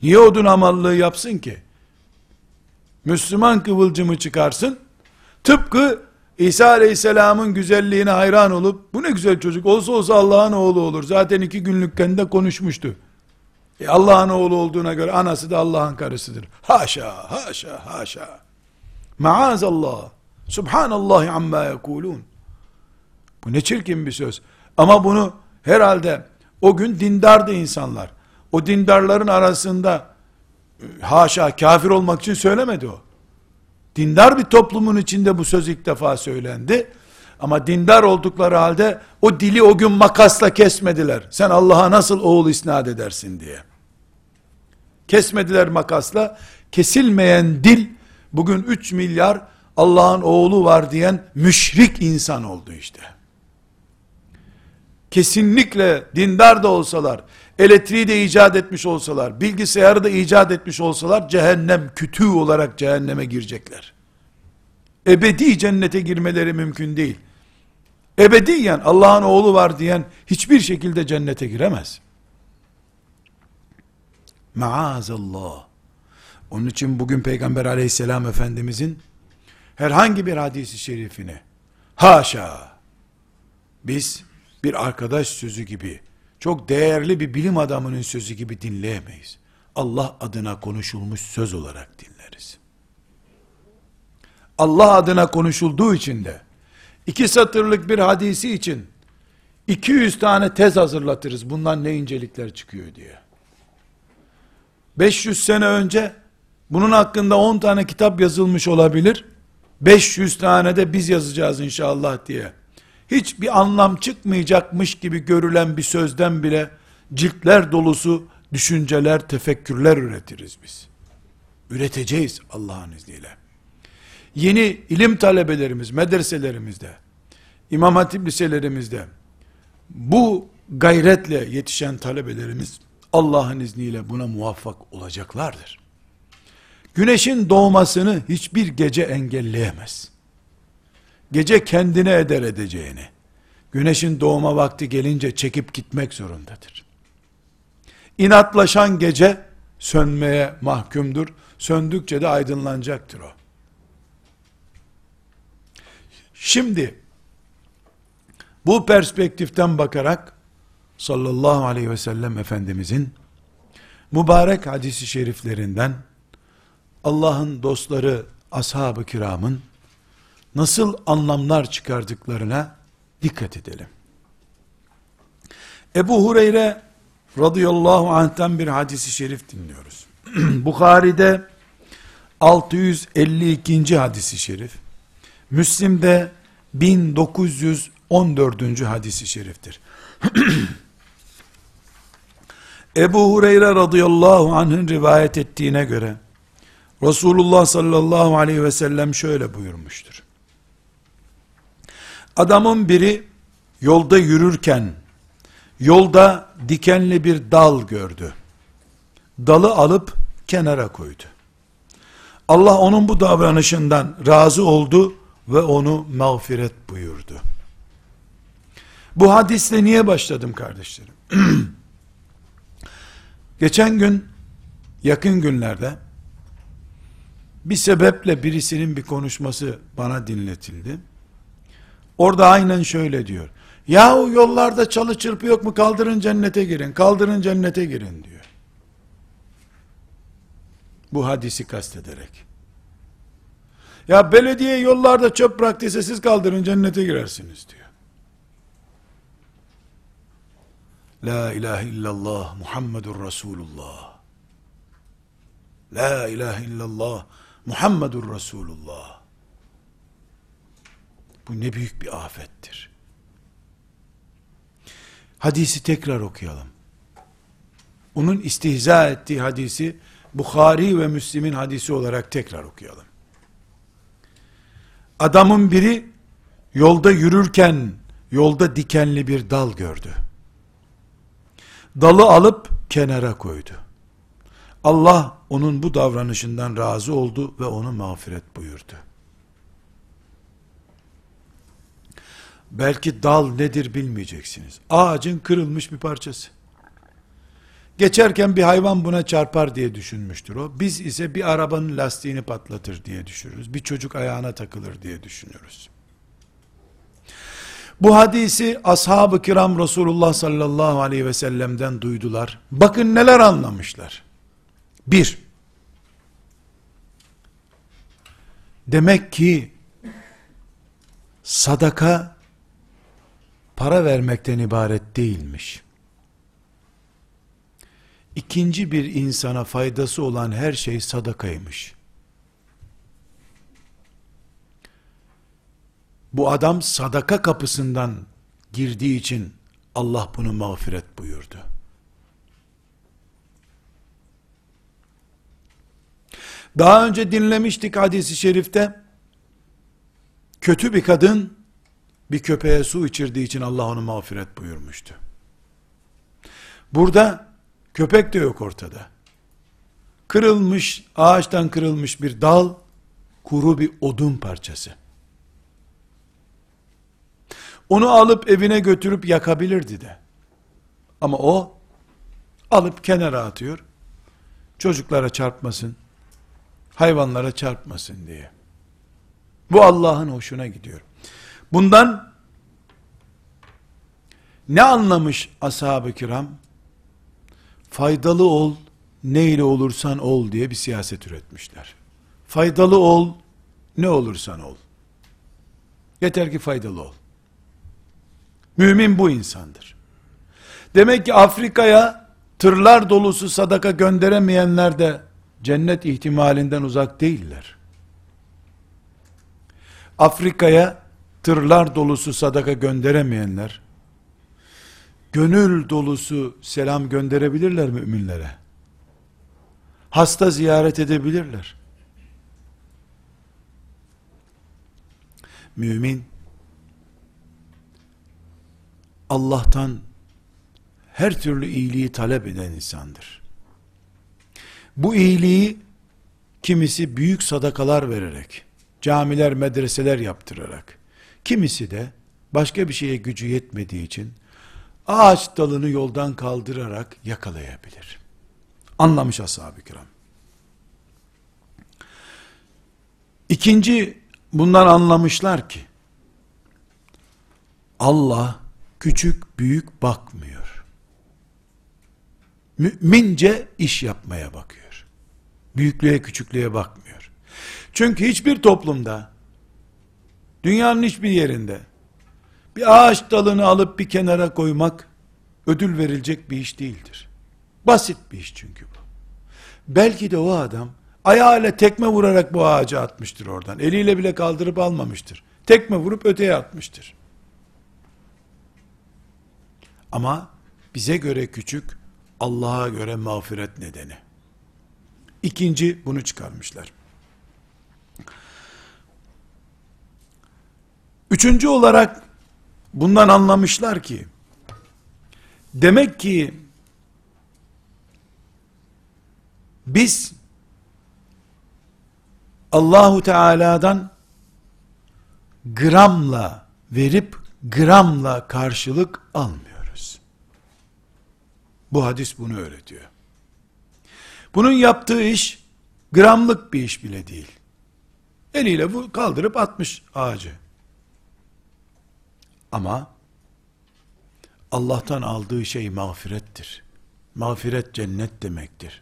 Niye odun amallığı yapsın ki? Müslüman kıvılcımı çıkarsın, tıpkı İsa Aleyhisselam'ın güzelliğine hayran olup, bu ne güzel çocuk, olsa olsa Allah'ın oğlu olur, zaten iki günlükken de konuşmuştu, E Allah'ın oğlu olduğuna göre anası da Allah'ın karısıdır. Haşa, haşa, haşa. Maazallah. Subhanallahi amma yekulun. Bu ne çirkin bir söz. Ama bunu herhalde o gün dindardı insanlar. O dindarların arasında haşa kafir olmak için söylemedi o. Dindar bir toplumun içinde bu söz ilk defa söylendi. Ama dindar oldukları halde o dili o gün makasla kesmediler. Sen Allah'a nasıl oğul isnat edersin diye. Kesmediler makasla. Kesilmeyen dil bugün 3 milyar Allah'ın oğlu var diyen müşrik insan oldu işte. Kesinlikle dindar da olsalar, elektriği de icat etmiş olsalar, bilgisayarı da icat etmiş olsalar cehennem kütüğü olarak cehenneme girecekler. Ebedi cennete girmeleri mümkün değil. Ebediyen Allah'ın oğlu var diyen hiçbir şekilde cennete giremez. Maazallah. Onun için bugün Peygamber aleyhisselam efendimizin herhangi bir hadisi şerifini haşa biz bir arkadaş sözü gibi çok değerli bir bilim adamının sözü gibi dinleyemeyiz. Allah adına konuşulmuş söz olarak dinleriz. Allah adına konuşulduğu için de iki satırlık bir hadisi için 200 tane tez hazırlatırız. Bundan ne incelikler çıkıyor diye. 500 sene önce bunun hakkında 10 tane kitap yazılmış olabilir. 500 tane de biz yazacağız inşallah diye. Hiçbir anlam çıkmayacakmış gibi görülen bir sözden bile ciltler dolusu düşünceler, tefekkürler üretiriz biz. Üreteceğiz Allah'ın izniyle. Yeni ilim talebelerimiz, medreselerimizde, İmam Hatip liselerimizde, bu gayretle yetişen talebelerimiz, Allah'ın izniyle buna muvaffak olacaklardır. Güneşin doğmasını hiçbir gece engelleyemez. Gece kendine eder edeceğini. Güneşin doğma vakti gelince çekip gitmek zorundadır. İnatlaşan gece sönmeye mahkumdur. Söndükçe de aydınlanacaktır o. Şimdi bu perspektiften bakarak sallallahu aleyhi ve sellem Efendimizin mübarek hadisi şeriflerinden Allah'ın dostları ashab-ı kiramın nasıl anlamlar çıkardıklarına dikkat edelim. Ebu Hureyre radıyallahu anh'tan bir hadisi şerif dinliyoruz. Bukhari'de 652. hadisi şerif, Müslim'de 1914. hadisi şeriftir. Ebu Hureyre radıyallahu anh'ın rivayet ettiğine göre Resulullah sallallahu aleyhi ve sellem şöyle buyurmuştur. Adamın biri yolda yürürken yolda dikenli bir dal gördü. Dalı alıp kenara koydu. Allah onun bu davranışından razı oldu ve onu mağfiret buyurdu. Bu hadisle niye başladım kardeşlerim? Geçen gün yakın günlerde bir sebeple birisinin bir konuşması bana dinletildi. Orada aynen şöyle diyor. Yahu yollarda çalı çırpı yok mu kaldırın cennete girin, kaldırın cennete girin diyor. Bu hadisi kastederek. Ya belediye yollarda çöp bıraktıysa siz kaldırın cennete girersiniz diyor. La ilahe illallah Muhammedur Resulullah. La ilahe illallah Muhammedur Resulullah. Bu ne büyük bir afettir. Hadisi tekrar okuyalım. Onun istihza ettiği hadisi Bukhari ve Müslim'in hadisi olarak tekrar okuyalım. Adamın biri yolda yürürken yolda dikenli bir dal gördü. Dalı alıp kenara koydu. Allah onun bu davranışından razı oldu ve onu mağfiret buyurdu. Belki dal nedir bilmeyeceksiniz. Ağacın kırılmış bir parçası. Geçerken bir hayvan buna çarpar diye düşünmüştür o. Biz ise bir arabanın lastiğini patlatır diye düşünürüz. Bir çocuk ayağına takılır diye düşünüyoruz. Bu hadisi ashab-ı kiram Resulullah sallallahu aleyhi ve sellem'den duydular. Bakın neler anlamışlar. Bir, demek ki sadaka para vermekten ibaret değilmiş. İkinci bir insana faydası olan her şey sadakaymış. Bu adam sadaka kapısından girdiği için Allah bunu mağfiret buyurdu. Daha önce dinlemiştik hadisi şerifte. Kötü bir kadın bir köpeğe su içirdiği için Allah onu mağfiret buyurmuştu. Burada köpek de yok ortada. Kırılmış, ağaçtan kırılmış bir dal, kuru bir odun parçası. Onu alıp evine götürüp yakabilirdi de. Ama o alıp kenara atıyor. Çocuklara çarpmasın, hayvanlara çarpmasın diye. Bu Allah'ın hoşuna gidiyor. Bundan ne anlamış ashab-ı kiram? Faydalı ol, neyle olursan ol diye bir siyaset üretmişler. Faydalı ol, ne olursan ol. Yeter ki faydalı ol. Mümin bu insandır. Demek ki Afrika'ya tırlar dolusu sadaka gönderemeyenler de cennet ihtimalinden uzak değiller. Afrika'ya tırlar dolusu sadaka gönderemeyenler, gönül dolusu selam gönderebilirler müminlere. Hasta ziyaret edebilirler. Mümin, Allah'tan her türlü iyiliği talep eden insandır. Bu iyiliği kimisi büyük sadakalar vererek, camiler, medreseler yaptırarak, kimisi de başka bir şeye gücü yetmediği için ağaç dalını yoldan kaldırarak yakalayabilir. Anlamış ashab-ı kiram. İkinci, bundan anlamışlar ki, Allah küçük büyük bakmıyor. Mümince iş yapmaya bakıyor. Büyüklüğe küçüklüğe bakmıyor. Çünkü hiçbir toplumda dünyanın hiçbir yerinde bir ağaç dalını alıp bir kenara koymak ödül verilecek bir iş değildir. Basit bir iş çünkü bu. Belki de o adam ayağıyla tekme vurarak bu ağacı atmıştır oradan. Eliyle bile kaldırıp almamıştır. Tekme vurup öteye atmıştır. Ama bize göre küçük, Allah'a göre mağfiret nedeni. İkinci bunu çıkarmışlar. Üçüncü olarak bundan anlamışlar ki demek ki biz Allahu Teala'dan gramla verip gramla karşılık almıyor. Bu hadis bunu öğretiyor. Bunun yaptığı iş gramlık bir iş bile değil. Eliyle bu kaldırıp atmış ağacı. Ama Allah'tan aldığı şey mağfirettir. Mağfiret cennet demektir.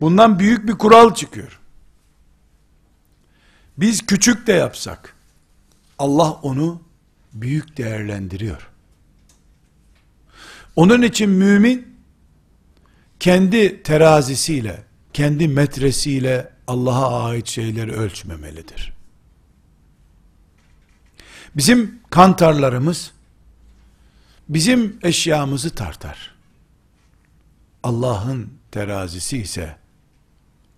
Bundan büyük bir kural çıkıyor. Biz küçük de yapsak Allah onu büyük değerlendiriyor. Onun için mümin kendi terazisiyle, kendi metresiyle Allah'a ait şeyleri ölçmemelidir. Bizim kantarlarımız bizim eşyamızı tartar. Allah'ın terazisi ise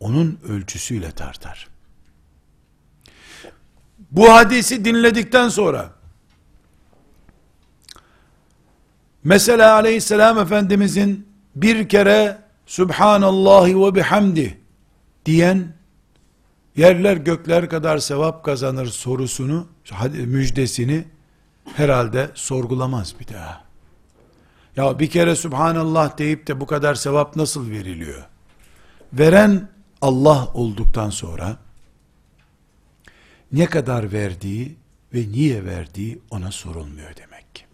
onun ölçüsüyle tartar. Bu hadisi dinledikten sonra Mesela aleyhisselam efendimizin bir kere Subhanallahi ve bihamdi diyen yerler gökler kadar sevap kazanır sorusunu müjdesini herhalde sorgulamaz bir daha. Ya bir kere Subhanallah deyip de bu kadar sevap nasıl veriliyor? Veren Allah olduktan sonra ne kadar verdiği ve niye verdiği ona sorulmuyor demek ki.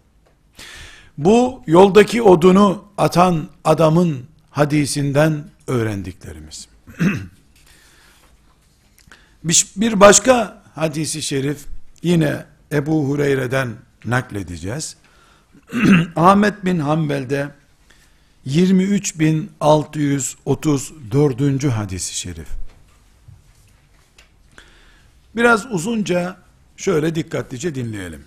Bu yoldaki odunu atan adamın hadisinden öğrendiklerimiz. Bir başka hadisi şerif yine Ebu Hureyre'den nakledeceğiz. Ahmet bin Hanbel'de 23.634. hadisi şerif. Biraz uzunca şöyle dikkatlice dinleyelim.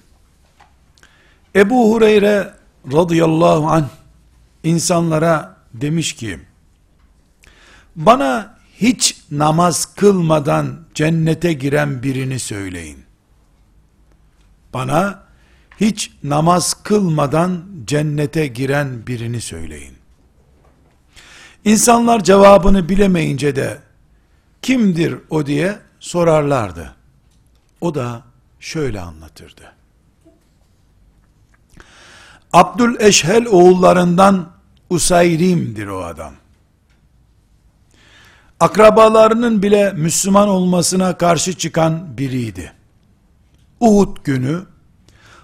Ebu Hureyre radıyallahu anh insanlara demiş ki bana hiç namaz kılmadan cennete giren birini söyleyin. Bana hiç namaz kılmadan cennete giren birini söyleyin. İnsanlar cevabını bilemeyince de kimdir o diye sorarlardı. O da şöyle anlatırdı. Abdül Eşhel oğullarından Usayrim'dir o adam. Akrabalarının bile Müslüman olmasına karşı çıkan biriydi. Uhud günü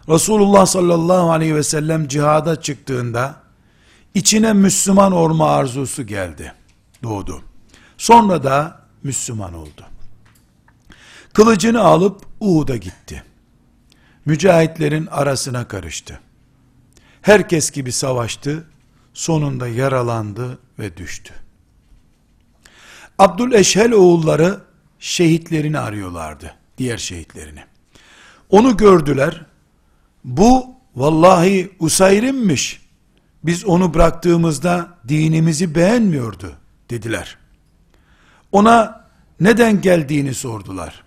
Resulullah sallallahu aleyhi ve sellem cihada çıktığında içine Müslüman olma arzusu geldi. Doğdu. Sonra da Müslüman oldu. Kılıcını alıp Uhud'a gitti. Mücahitlerin arasına karıştı. Herkes gibi savaştı. Sonunda yaralandı ve düştü. Abdül Eşhel oğulları şehitlerini arıyorlardı. Diğer şehitlerini. Onu gördüler. Bu vallahi Usayrim'miş. Biz onu bıraktığımızda dinimizi beğenmiyordu dediler. Ona neden geldiğini sordular.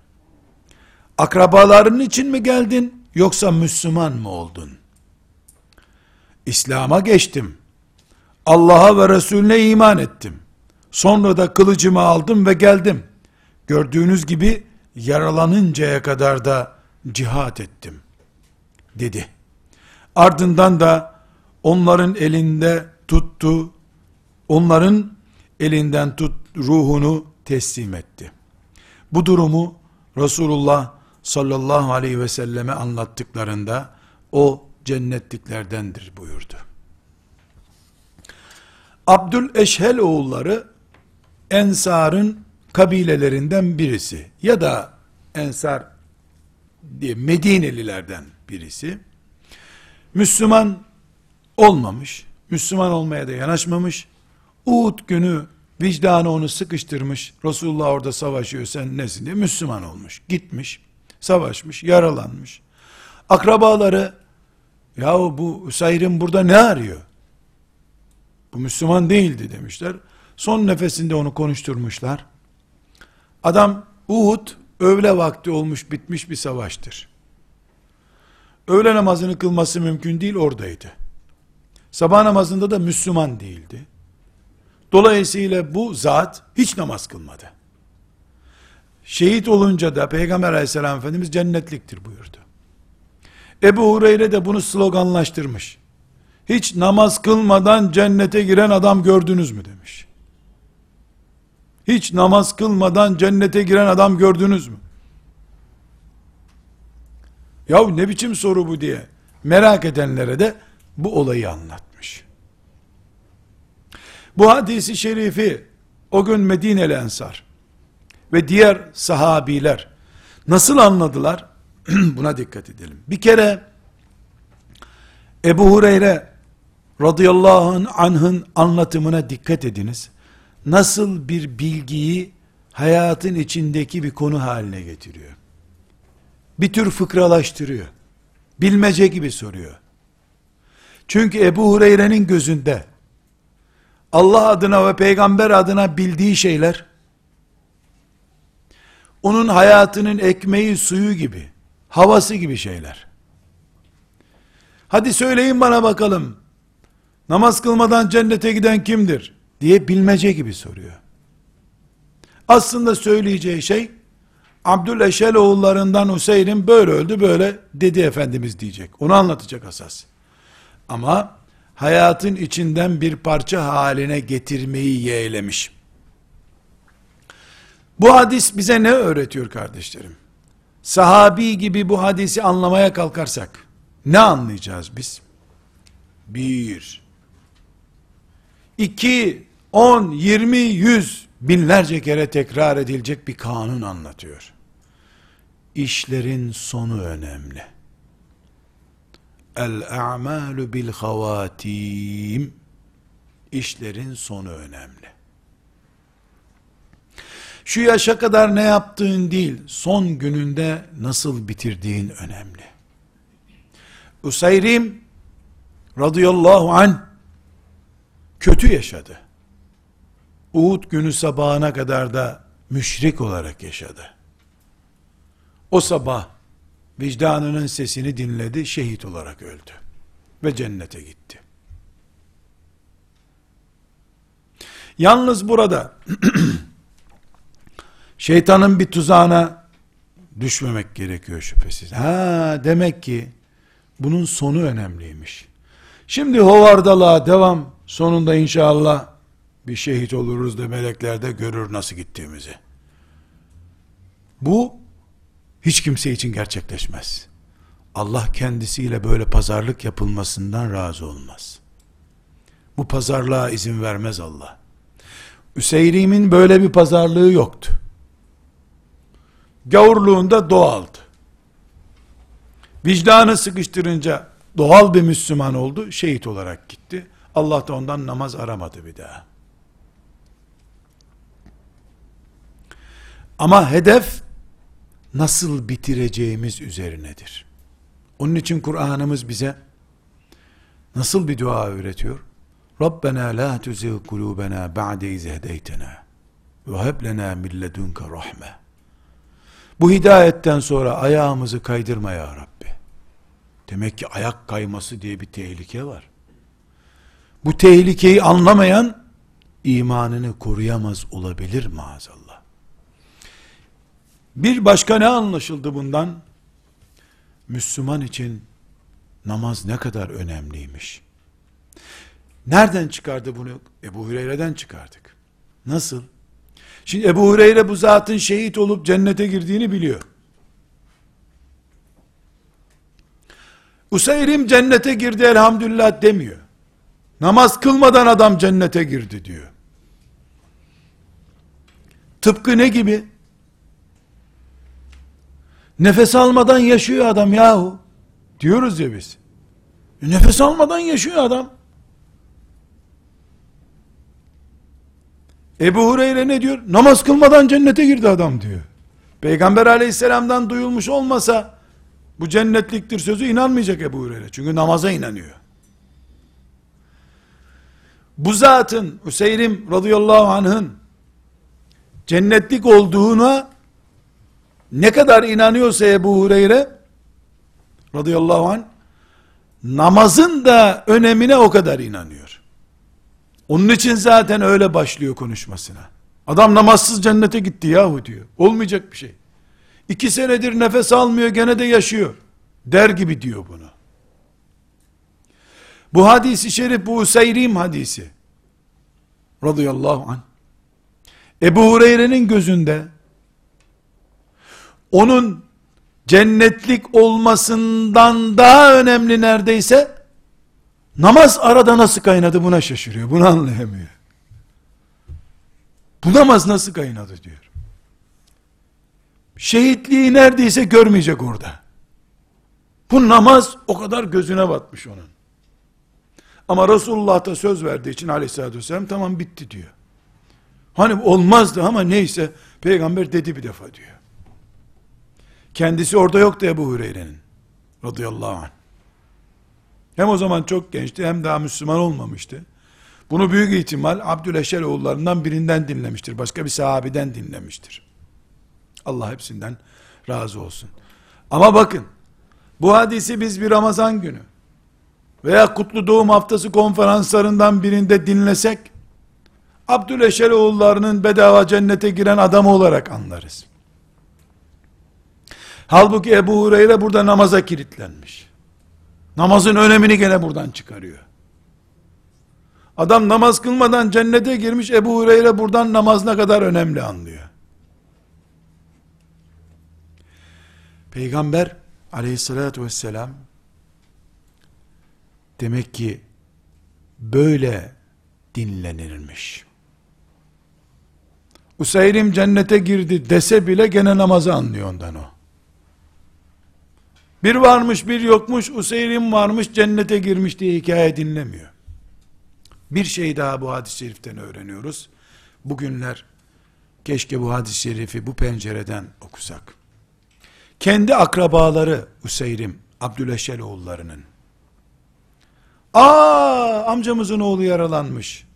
Akrabaların için mi geldin yoksa Müslüman mı oldun? İslam'a geçtim. Allah'a ve Resulüne iman ettim. Sonra da kılıcımı aldım ve geldim. Gördüğünüz gibi yaralanıncaya kadar da cihat ettim. Dedi. Ardından da onların elinde tuttu. Onların elinden tut ruhunu teslim etti. Bu durumu Resulullah sallallahu aleyhi ve selleme anlattıklarında o cennetliklerdendir buyurdu. Abdül Eşhel oğulları Ensar'ın kabilelerinden birisi ya da Ensar diye Medinelilerden birisi Müslüman olmamış, Müslüman olmaya da yanaşmamış, Uhud günü vicdanı onu sıkıştırmış, Resulullah orada savaşıyor sen nesin diye Müslüman olmuş, gitmiş, savaşmış, yaralanmış. Akrabaları, yahu bu Hüseyir'in burada ne arıyor? Bu Müslüman değildi demişler. Son nefesinde onu konuşturmuşlar. Adam Uhud öğle vakti olmuş bitmiş bir savaştır. Öğle namazını kılması mümkün değil oradaydı. Sabah namazında da Müslüman değildi. Dolayısıyla bu zat hiç namaz kılmadı. Şehit olunca da Peygamber aleyhisselam Efendimiz cennetliktir buyurdu. Ebu Hureyre de bunu sloganlaştırmış. Hiç namaz kılmadan cennete giren adam gördünüz mü demiş. Hiç namaz kılmadan cennete giren adam gördünüz mü? Ya ne biçim soru bu diye merak edenlere de bu olayı anlatmış. Bu hadisi şerifi o gün Medineli Ensar ve diğer sahabiler nasıl anladılar? Buna dikkat edelim. Bir kere Ebu Hureyre radıyallahu anh'ın anlatımına dikkat ediniz. Nasıl bir bilgiyi hayatın içindeki bir konu haline getiriyor. Bir tür fıkralaştırıyor. Bilmece gibi soruyor. Çünkü Ebu Hureyre'nin gözünde Allah adına ve peygamber adına bildiği şeyler onun hayatının ekmeği suyu gibi, havası gibi şeyler. Hadi söyleyin bana bakalım. Namaz kılmadan cennete giden kimdir? Diye bilmece gibi soruyor. Aslında söyleyeceği şey Abdüleşel oğullarından Hüseyin'in böyle öldü böyle dedi Efendimiz diyecek. Onu anlatacak asas. Ama hayatın içinden bir parça haline getirmeyi yeğlemiş. Bu hadis bize ne öğretiyor kardeşlerim? sahabi gibi bu hadisi anlamaya kalkarsak, ne anlayacağız biz? Bir, iki, on, yirmi, yüz, binlerce kere tekrar edilecek bir kanun anlatıyor. İşlerin sonu önemli. El-a'malu bil havatim. İşlerin sonu önemli. Şu yaşa kadar ne yaptığın değil, son gününde nasıl bitirdiğin önemli. Usayrim radıyallahu an kötü yaşadı. Uhud günü sabahına kadar da müşrik olarak yaşadı. O sabah vicdanının sesini dinledi, şehit olarak öldü ve cennete gitti. Yalnız burada şeytanın bir tuzağına düşmemek gerekiyor şüphesiz. Ha demek ki bunun sonu önemliymiş. Şimdi hovardalığa devam sonunda inşallah bir şehit oluruz da melekler de görür nasıl gittiğimizi. Bu hiç kimse için gerçekleşmez. Allah kendisiyle böyle pazarlık yapılmasından razı olmaz. Bu pazarlığa izin vermez Allah. Üseyrim'in böyle bir pazarlığı yoktu. Gavurluğunda doğaldı. Vicdanı sıkıştırınca doğal bir Müslüman oldu, şehit olarak gitti. Allah da ondan namaz aramadı bir daha. Ama hedef nasıl bitireceğimiz üzerinedir. Onun için Kur'an'ımız bize nasıl bir dua öğretiyor? Rabbena la tuzigh kulubena ba'de iz hedeytena ve heb lena min ledunke rahme. Bu hidayetten sonra ayağımızı kaydırma ya Rabbi. Demek ki ayak kayması diye bir tehlike var. Bu tehlikeyi anlamayan imanını koruyamaz olabilir maazallah. Bir başka ne anlaşıldı bundan? Müslüman için namaz ne kadar önemliymiş. Nereden çıkardı bunu? Ebu Hureyre'den çıkardık. Nasıl? Şimdi Ebu Hureyre bu zatın şehit olup cennete girdiğini biliyor. Useyrim cennete girdi elhamdülillah demiyor. Namaz kılmadan adam cennete girdi diyor. Tıpkı ne gibi? Nefes almadan yaşıyor adam yahu. Diyoruz ya biz. E, nefes almadan yaşıyor adam. Ebu Hureyre ne diyor? Namaz kılmadan cennete girdi adam diyor. Peygamber aleyhisselamdan duyulmuş olmasa bu cennetliktir sözü inanmayacak Ebu Hureyre. Çünkü namaza inanıyor. Bu zatın Hüseyrim radıyallahu anh'ın cennetlik olduğuna ne kadar inanıyorsa Ebu Hureyre radıyallahu anh namazın da önemine o kadar inanıyor. Onun için zaten öyle başlıyor konuşmasına. Adam namazsız cennete gitti yahu diyor. Olmayacak bir şey. İki senedir nefes almıyor gene de yaşıyor. Der gibi diyor bunu. Bu hadisi şerif bu Useyrim hadisi. Radıyallahu anh. Ebu Hureyre'nin gözünde onun cennetlik olmasından daha önemli neredeyse namaz arada nasıl kaynadı buna şaşırıyor. Bunu anlayamıyor. Bu namaz nasıl kaynadı diyor. Şehitliği neredeyse görmeyecek orada. Bu namaz o kadar gözüne batmış onun. Ama Resulullah da söz verdiği için aleyhissalatü vesselam tamam bitti diyor. Hani olmazdı ama neyse peygamber dedi bir defa diyor. Kendisi orada yoktu Ebu Hureyre'nin. Radıyallahu anh. Hem o zaman çok gençti hem daha Müslüman olmamıştı. Bunu büyük ihtimal Abdüleşer oğullarından birinden dinlemiştir. Başka bir sahabiden dinlemiştir. Allah hepsinden razı olsun. Ama bakın, bu hadisi biz bir Ramazan günü veya Kutlu Doğum Haftası konferanslarından birinde dinlesek, Abdüleşer oğullarının bedava cennete giren adam olarak anlarız. Halbuki Ebu Hureyre burada namaza kilitlenmiş. Namazın önemini gene buradan çıkarıyor. Adam namaz kılmadan cennete girmiş, Ebu Hureyre buradan namaz ne kadar önemli anlıyor. Peygamber aleyhissalatü vesselam demek ki böyle dinlenirmiş. Useyrim cennete girdi dese bile gene namazı anlıyor ondan o. Bir varmış bir yokmuş Useyrim varmış cennete girmiş diye hikaye dinlemiyor. Bir şey daha bu hadis-i şeriften öğreniyoruz. Bugünler keşke bu hadis-i şerifi bu pencereden okusak. Kendi akrabaları Useyrim, Abdüleşel oğullarının. Aa amcamızın oğlu yaralanmış.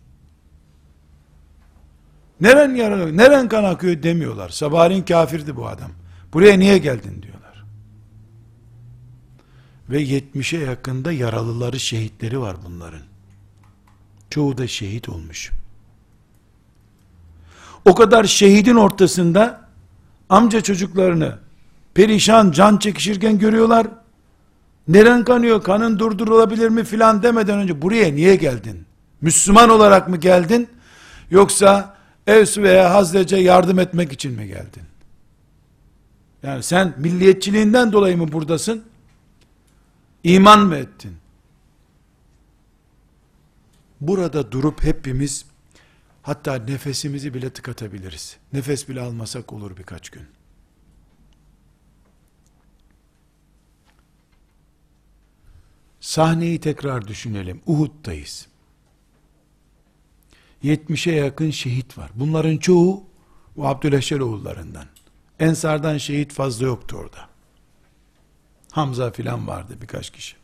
Neren yaralı, neren kan akıyor demiyorlar. Sabahleyin kafirdi bu adam. Buraya niye geldin diyorlar. Ve 70'e yakında yaralıları, şehitleri var bunların. Çoğu da şehit olmuş. O kadar şehidin ortasında amca çocuklarını perişan can çekişirken görüyorlar. Neren kanıyor, kanın durdurulabilir mi filan demeden önce buraya niye geldin? Müslüman olarak mı geldin? Yoksa Evs veya Hazrece yardım etmek için mi geldin? Yani sen milliyetçiliğinden dolayı mı buradasın? İman mı ettin? Burada durup hepimiz hatta nefesimizi bile tıkatabiliriz. Nefes bile almasak olur birkaç gün. Sahneyi tekrar düşünelim. Uhud'dayız. 70'e yakın şehit var. Bunların çoğu bu Abdüleşer oğullarından. Ensardan şehit fazla yoktu orada. Hamza filan vardı birkaç kişi.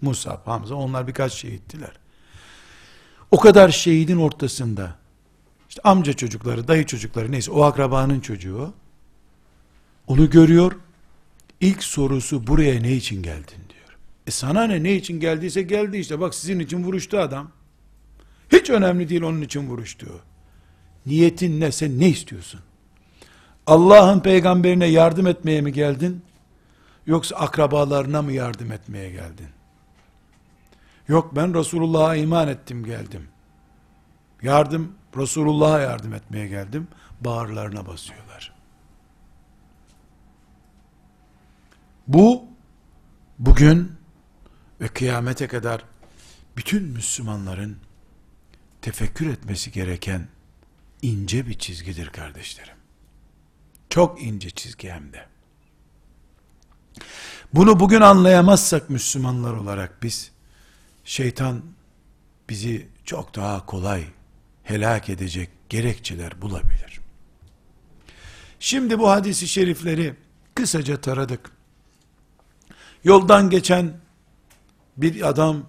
Musab, Hamza onlar birkaç şehittiler. O kadar şehidin ortasında işte amca çocukları, dayı çocukları neyse o akrabanın çocuğu onu görüyor. İlk sorusu buraya ne için geldin diyor. E sana ne ne için geldiyse geldi işte bak sizin için vuruştu adam. Hiç önemli değil onun için vuruştu. Niyetin ne sen ne istiyorsun? Allah'ın peygamberine yardım etmeye mi geldin? Yoksa akrabalarına mı yardım etmeye geldin? Yok ben Resulullah'a iman ettim geldim. Yardım, Resulullah'a yardım etmeye geldim. Bağırlarına basıyorlar. Bu, bugün ve kıyamete kadar bütün Müslümanların tefekkür etmesi gereken ince bir çizgidir kardeşlerim. Çok ince çizgi hem de. Bunu bugün anlayamazsak Müslümanlar olarak biz, şeytan bizi çok daha kolay helak edecek gerekçeler bulabilir. Şimdi bu hadisi şerifleri kısaca taradık. Yoldan geçen bir adam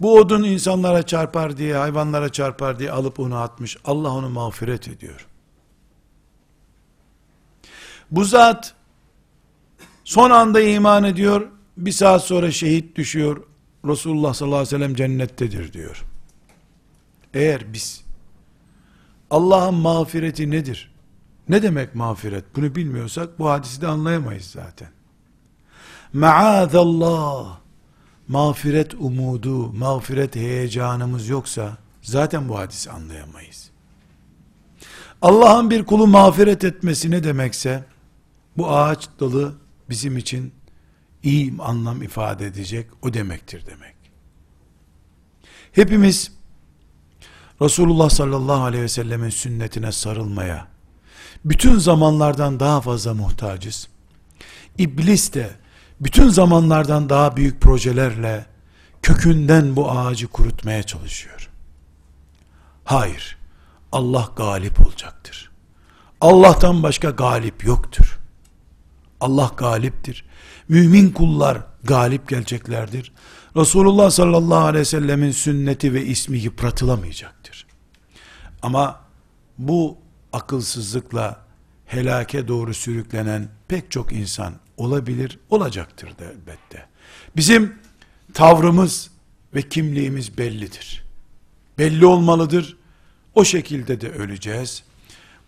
bu odun insanlara çarpar diye, hayvanlara çarpar diye alıp onu atmış. Allah onu mağfiret ediyor. Bu zat son anda iman ediyor. Bir saat sonra şehit düşüyor. Resulullah sallallahu aleyhi ve sellem cennettedir diyor. Eğer biz Allah'ın mağfireti nedir? Ne demek mağfiret? Bunu bilmiyorsak bu hadisi de anlayamayız zaten. Maazallah mağfiret umudu, mağfiret heyecanımız yoksa zaten bu hadisi anlayamayız. Allah'ın bir kulu mağfiret etmesi ne demekse bu ağaç dalı bizim için iyi anlam ifade edecek o demektir demek. Hepimiz Resulullah sallallahu aleyhi ve sellemin sünnetine sarılmaya bütün zamanlardan daha fazla muhtacız. İblis de bütün zamanlardan daha büyük projelerle kökünden bu ağacı kurutmaya çalışıyor. Hayır, Allah galip olacaktır. Allah'tan başka galip yoktur. Allah galiptir. Mümin kullar galip geleceklerdir. Resulullah sallallahu aleyhi ve sellemin sünneti ve ismi yıpratılamayacaktır. Ama bu akılsızlıkla helake doğru sürüklenen pek çok insan olabilir, olacaktır da elbette. Bizim tavrımız ve kimliğimiz bellidir. Belli olmalıdır. O şekilde de öleceğiz.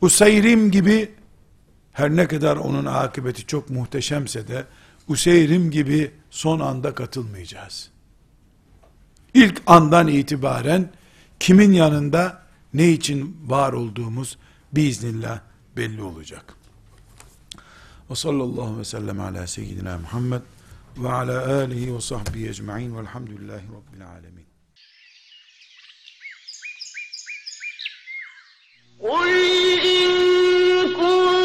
Useyrim gibi her ne kadar onun akıbeti çok muhteşemse de Useyrim gibi son anda katılmayacağız. İlk andan itibaren kimin yanında ne için var olduğumuz biiznillah belli olacak. Ve sallallahu ve sellem ala seyyidina Muhammed ve ala alihi ve sahbihi ecma'in velhamdülillahi rabbil alemin. قل إن كنتم